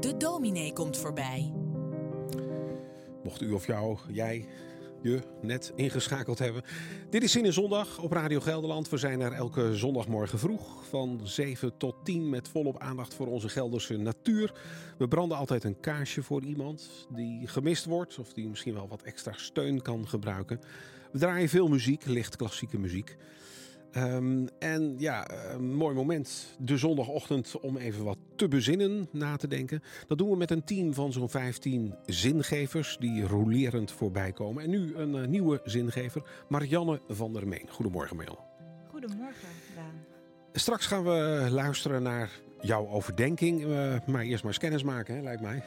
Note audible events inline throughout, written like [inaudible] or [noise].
De dominee komt voorbij. Mocht u of jou, jij, je net ingeschakeld hebben. Dit is Zin in Zondag op Radio Gelderland. We zijn er elke zondagmorgen vroeg van 7 tot 10 met volop aandacht voor onze Gelderse natuur. We branden altijd een kaarsje voor iemand die gemist wordt of die misschien wel wat extra steun kan gebruiken. We draaien veel muziek, licht klassieke muziek. Ehm, en ja, een mooi moment, de zondagochtend, om even wat te bezinnen, na te denken. Dat doen we met een team van zo'n 15 zingevers die rolerend voorbij komen. En nu een uh, nieuwe zingever, Marianne van der Meen. Goedemorgen, Marianne. Goedemorgen, Daan. Straks gaan we luisteren naar jouw overdenking. Uh, maar eerst maar eens kennis maken, hè, lijkt mij.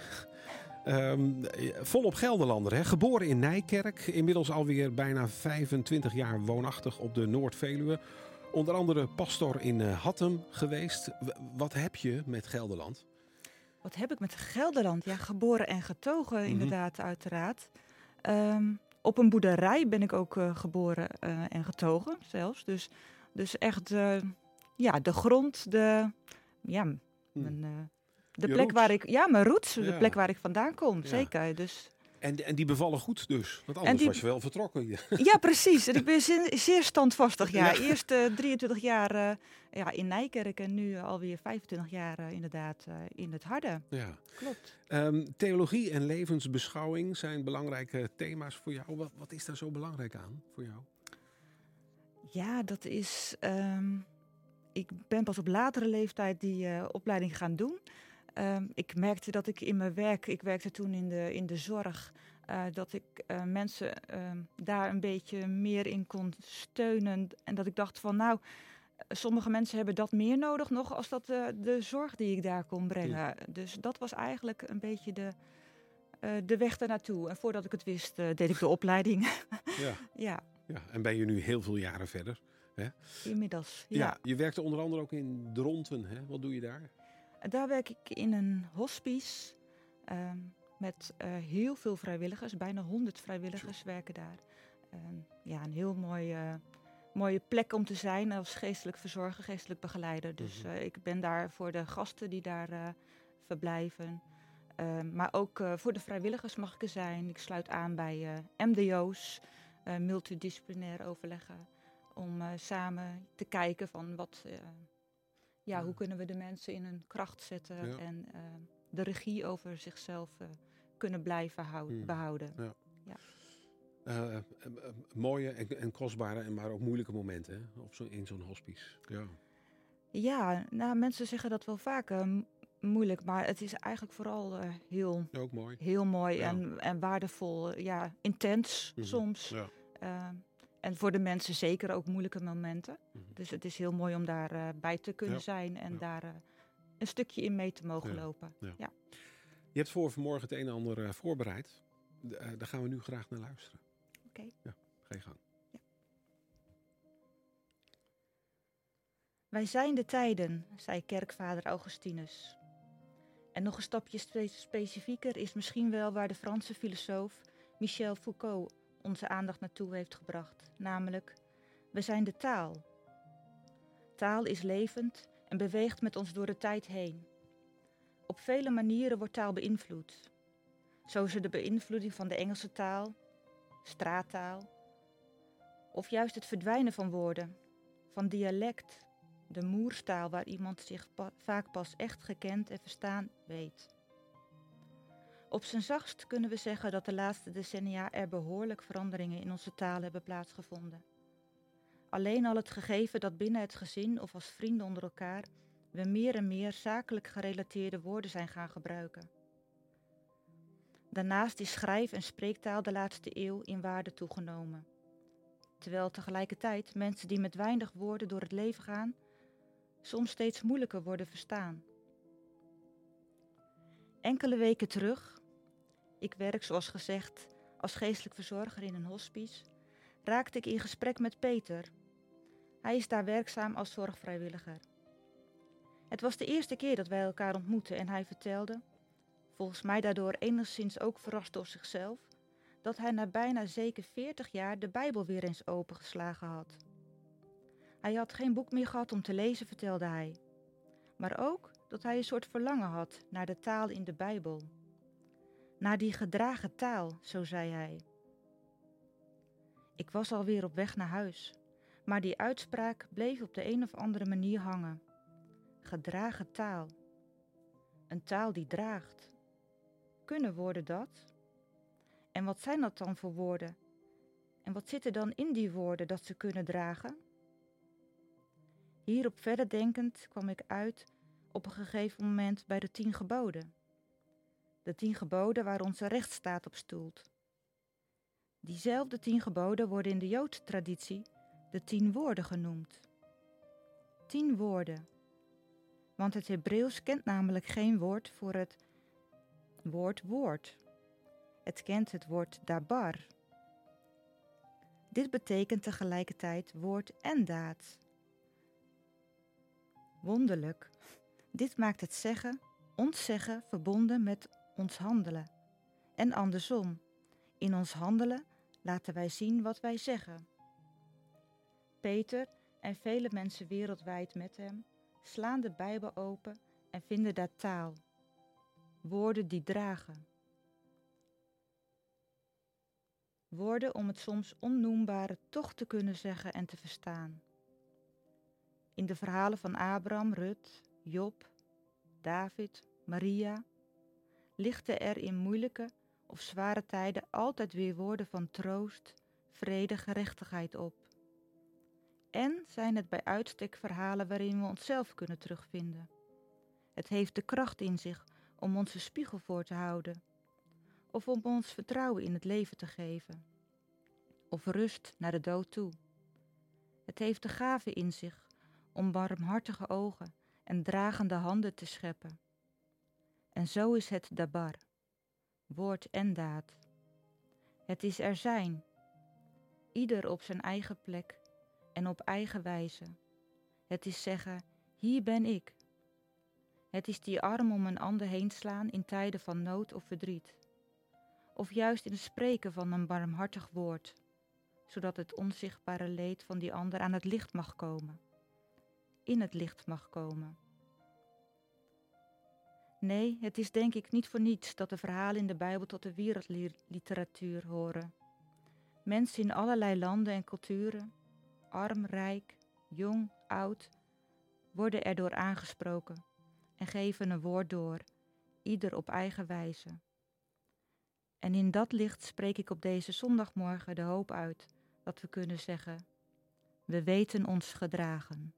Um, volop Gelderlander, hè? geboren in Nijkerk. Inmiddels alweer bijna 25 jaar woonachtig op de Noord-Veluwe. Onder andere pastor in uh, Hattem geweest. W wat heb je met Gelderland? Wat heb ik met Gelderland? Ja, geboren en getogen, mm -hmm. inderdaad, uiteraard. Um, op een boerderij ben ik ook uh, geboren uh, en getogen zelfs. Dus, dus echt ja, de grond, de, ja, mm. mijn de plek waar ik, ja, mijn roots, ja. de plek waar ik vandaan kom, ja. zeker. Dus. En, en die bevallen goed dus, want anders die, was je wel vertrokken. [laughs] Ja, precies. En ik ben [laughs] zeer, standvastig. Ja. ja. Eerst uh, 23 jaar uh, ja, in Nijkerk en nu alweer 25 jaar uh, inderdaad in het harde. Ja. Klopt. Um, theologie en levensbeschouwing zijn belangrijke thema's voor jou. Wat, wat is daar zo belangrijk aan voor jou? Ja, dat is... Um, ik ben pas op latere leeftijd die opleiding gaan doen. Um, ik merkte dat ik in mijn werk, ik werkte toen in de, in de zorg, uh, dat ik uh, mensen uh, daar een beetje meer in kon steunen. En dat ik dacht van nou, sommige mensen hebben dat meer nodig nog als dat de zorg die ik daar kon brengen. Ja. Dus dat was eigenlijk een beetje de, de weg ernaartoe. En voordat ik het wist, deed ik de opleiding. [laughs] ja. [laughs] ja. ja. En ben je nu heel veel jaren verder? Hè? Inmiddels, ja. ja. Je werkte onder andere ook in Dronten. Hè? Wat doe je daar? Daar werk ik in een hospice uh, met uh, heel veel vrijwilligers. Bijna 100 vrijwilligers werken daar. Uh, ja, een heel mooie, mooie plek om te zijn als geestelijk verzorger, geestelijk begeleider. Dus mm -hmm. ik ben daar voor de gasten die daar eh, verblijven. Ehm, maar ook voor de vrijwilligers mag ik er zijn. Ik sluit aan bij MDO's, multidisciplinair overleggen. Om samen te kijken van wat ja, hoe kunnen we de mensen in hun kracht zetten ja. en uh, de regie over zichzelf uh, kunnen blijven houden, hmm. behouden. Ja. ja. Uh, mooie en, en, kostbare, en maar ook moeilijke momenten hè? Op zo, in zo'n hospice. Ja. ja, nou mensen zeggen dat wel vaak moeilijk, maar het is eigenlijk vooral heel, ook mooi, heel mooi ja. en, en waardevol. Ja, intens mm -hmm. soms. Ja. En voor de mensen zeker ook moeilijke momenten. Mm -hmm. Dus het is heel mooi om daarbij uh, bij te kunnen ja. zijn en ja. daar uh, een stukje in mee te mogen ja. lopen. Ja. Je hebt voor vanmorgen het een en ander uh, voorbereid. daar gaan we nu graag naar luisteren. Oké. Okay. Ja, ga je gang. Wij zijn de tijden, zei kerkvader Augustinus. En nog een stapje spe specifieker is misschien wel waar de Franse filosoof Michel Foucault onze aandacht naartoe heeft gebracht, namelijk we zijn de taal. Taal is levend en beweegt met ons door de tijd heen. Op vele manieren wordt taal beïnvloed. Zo is de beïnvloeding van de Engelse taal, straattaal, of juist het verdwijnen van woorden, van dialect, de moerstaal waar iemand zich vaak pas echt gekend en verstaan weet. Op zijn zachtst kunnen we zeggen dat de laatste decennia er behoorlijk veranderingen in onze taal hebben plaatsgevonden. Alleen al het gegeven dat binnen het gezin of als vrienden onder elkaar we meer en meer zakelijk gerelateerde woorden zijn gaan gebruiken. Daarnaast is schrijf- en spreektaal de laatste eeuw in waarde toegenomen. Terwijl tegelijkertijd mensen die met weinig woorden door het leven gaan, soms steeds moeilijker worden verstaan. Enkele weken terug, ik werk zoals gezegd als geestelijk verzorger in een hospice, raakte ik in gesprek met Peter. Hij is daar werkzaam als zorgvrijwilliger. Het was de eerste keer dat wij elkaar ontmoetten en hij vertelde, volgens mij daardoor enigszins ook verrast door zichzelf, dat hij na bijna zeker 40 jaar de Bijbel weer eens opengeslagen had. Hij had geen boek meer gehad om te lezen, vertelde hij. Maar ook dat hij een soort verlangen had naar de taal in de Bijbel. Naar die gedragen taal, zo zei hij. Ik was alweer op weg naar huis, maar die uitspraak bleef op de een of andere manier hangen. Gedragen taal. Een taal die draagt. Kunnen woorden dat? En wat zijn dat dan voor woorden? En wat zit er dan in die woorden dat ze kunnen dragen? Hierop verder denkend kwam ik uit op een gegeven moment bij de tien geboden. De tien geboden waar onze rechtsstaat op stoelt. Diezelfde tien geboden worden in de Joodse traditie de tien woorden genoemd. Tien woorden. Want het Hebreeuws kent namelijk geen woord voor het woord woord. Het kent het woord dabar. Dit betekent tegelijkertijd woord en daad. Wonderlijk. Dit maakt het zeggen, ons zeggen, verbonden met ons handelen. En andersom. In ons handelen laten wij zien wat wij zeggen. Peter en vele mensen wereldwijd met hem slaan de Bijbel open en vinden daar taal. Woorden die dragen. Woorden om het soms onnoembare toch te kunnen zeggen en te verstaan. In de verhalen van Abraham, Rut, Job, David, Maria lichten er in moeilijke of zware tijden altijd weer woorden van troost, vrede, gerechtigheid op. En zijn het bij uitstek verhalen waarin we onszelf kunnen terugvinden. Het heeft de kracht in zich om onze spiegel voor te houden, of om ons vertrouwen in het leven te geven, of rust naar de dood toe. Het heeft de gave in zich om barmhartige ogen en dragende handen te scheppen. En zo is het dabar, woord en daad. Het is er zijn, ieder op zijn eigen plek en op eigen wijze. Het is zeggen, hier ben ik. Het is die arm om een ander heen slaan in tijden van nood of verdriet. Of juist in het spreken van een barmhartig woord, zodat het onzichtbare leed van die ander aan het licht mag komen in het licht mag komen. Nee, het is denk ik niet voor niets dat de verhalen in de Bijbel tot de wereldliteratuur horen. Mensen in allerlei landen en culturen, arm, rijk, jong, oud, worden erdoor aangesproken en geven een woord door, ieder op eigen wijze. En in dat licht spreek ik op deze zondagmorgen de hoop uit dat we kunnen zeggen: We weten ons gedragen.